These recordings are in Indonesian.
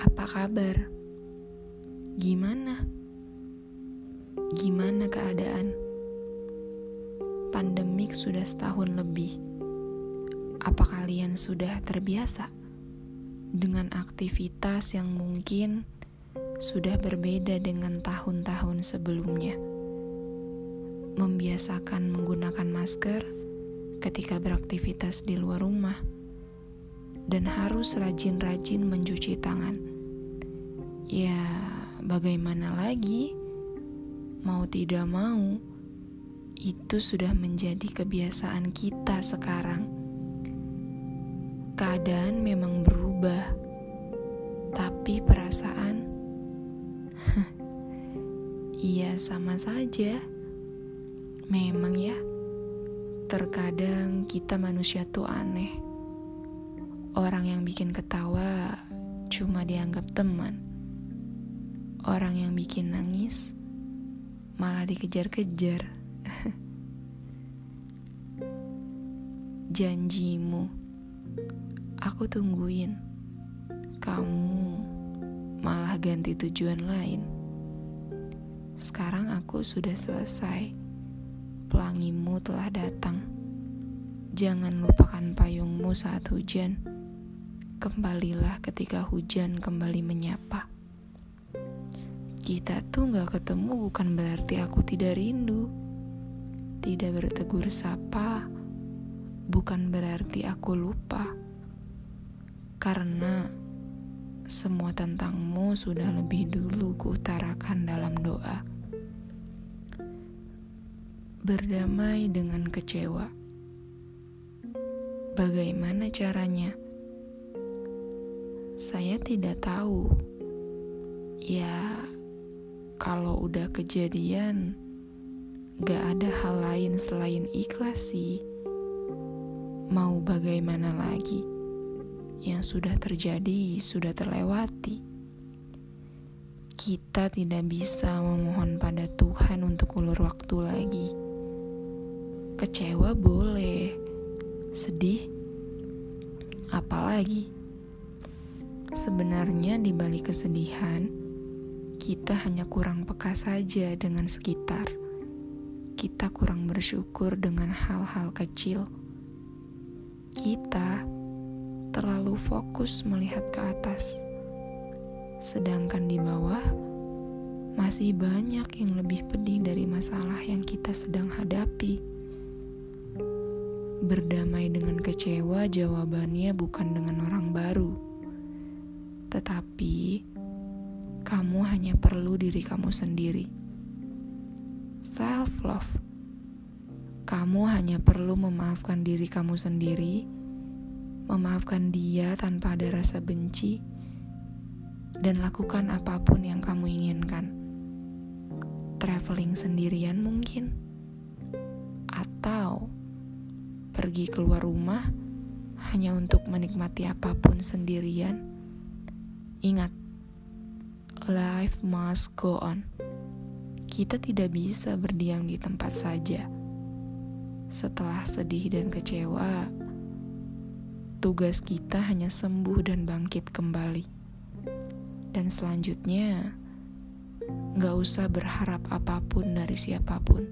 Apa kabar? Gimana? Gimana keadaan? Pandemik sudah setahun lebih. Apa kalian sudah terbiasa dengan aktivitas yang mungkin sudah berbeda dengan tahun-tahun sebelumnya? Membiasakan menggunakan masker ketika beraktivitas di luar rumah dan harus rajin-rajin mencuci tangan. Ya, bagaimana lagi? Mau tidak mau, itu sudah menjadi kebiasaan kita sekarang. Keadaan memang berubah, tapi perasaan, iya, sama saja. Memang, ya, terkadang kita manusia tuh aneh Orang yang bikin ketawa cuma dianggap teman. Orang yang bikin nangis malah dikejar-kejar. Janjimu, aku tungguin. Kamu malah ganti tujuan lain. Sekarang aku sudah selesai. Pelangimu telah datang. Jangan lupakan payungmu saat hujan kembalilah ketika hujan kembali menyapa. Kita tuh gak ketemu bukan berarti aku tidak rindu. Tidak bertegur sapa, bukan berarti aku lupa. Karena semua tentangmu sudah lebih dulu kuutarakan dalam doa. Berdamai dengan kecewa. Bagaimana caranya? Saya tidak tahu. Ya, kalau udah kejadian, gak ada hal lain selain ikhlas sih. Mau bagaimana lagi? Yang sudah terjadi sudah terlewati. Kita tidak bisa memohon pada Tuhan untuk ulur waktu lagi. Kecewa boleh, sedih, apalagi Sebenarnya di balik kesedihan, kita hanya kurang peka saja dengan sekitar. Kita kurang bersyukur dengan hal-hal kecil. Kita terlalu fokus melihat ke atas. Sedangkan di bawah masih banyak yang lebih pedih dari masalah yang kita sedang hadapi. Berdamai dengan kecewa, jawabannya bukan dengan orang baru tetapi kamu hanya perlu diri kamu sendiri. Self love. Kamu hanya perlu memaafkan diri kamu sendiri, memaafkan dia tanpa ada rasa benci, dan lakukan apa pun yang kamu inginkan. Traveling sendirian mungkin, atau pergi keluar rumah hanya untuk menikmati apa pun sendirian Ingat, life must go on. Kita tidak bisa berdiam di tempat saja. Setelah sedih dan kecewa, tugas kita hanya sembuh dan bangkit kembali. Dan selanjutnya, gak usah berharap apa pun dari siapa pun.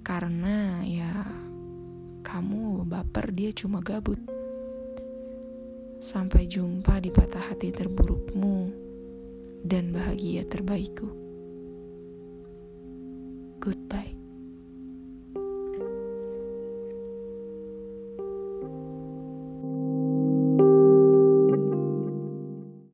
Karena ya, kamu baper dia cuma gabut. Sampai jumpa di patah hati terburukmu dan bahagia terbaikku. Goodbye.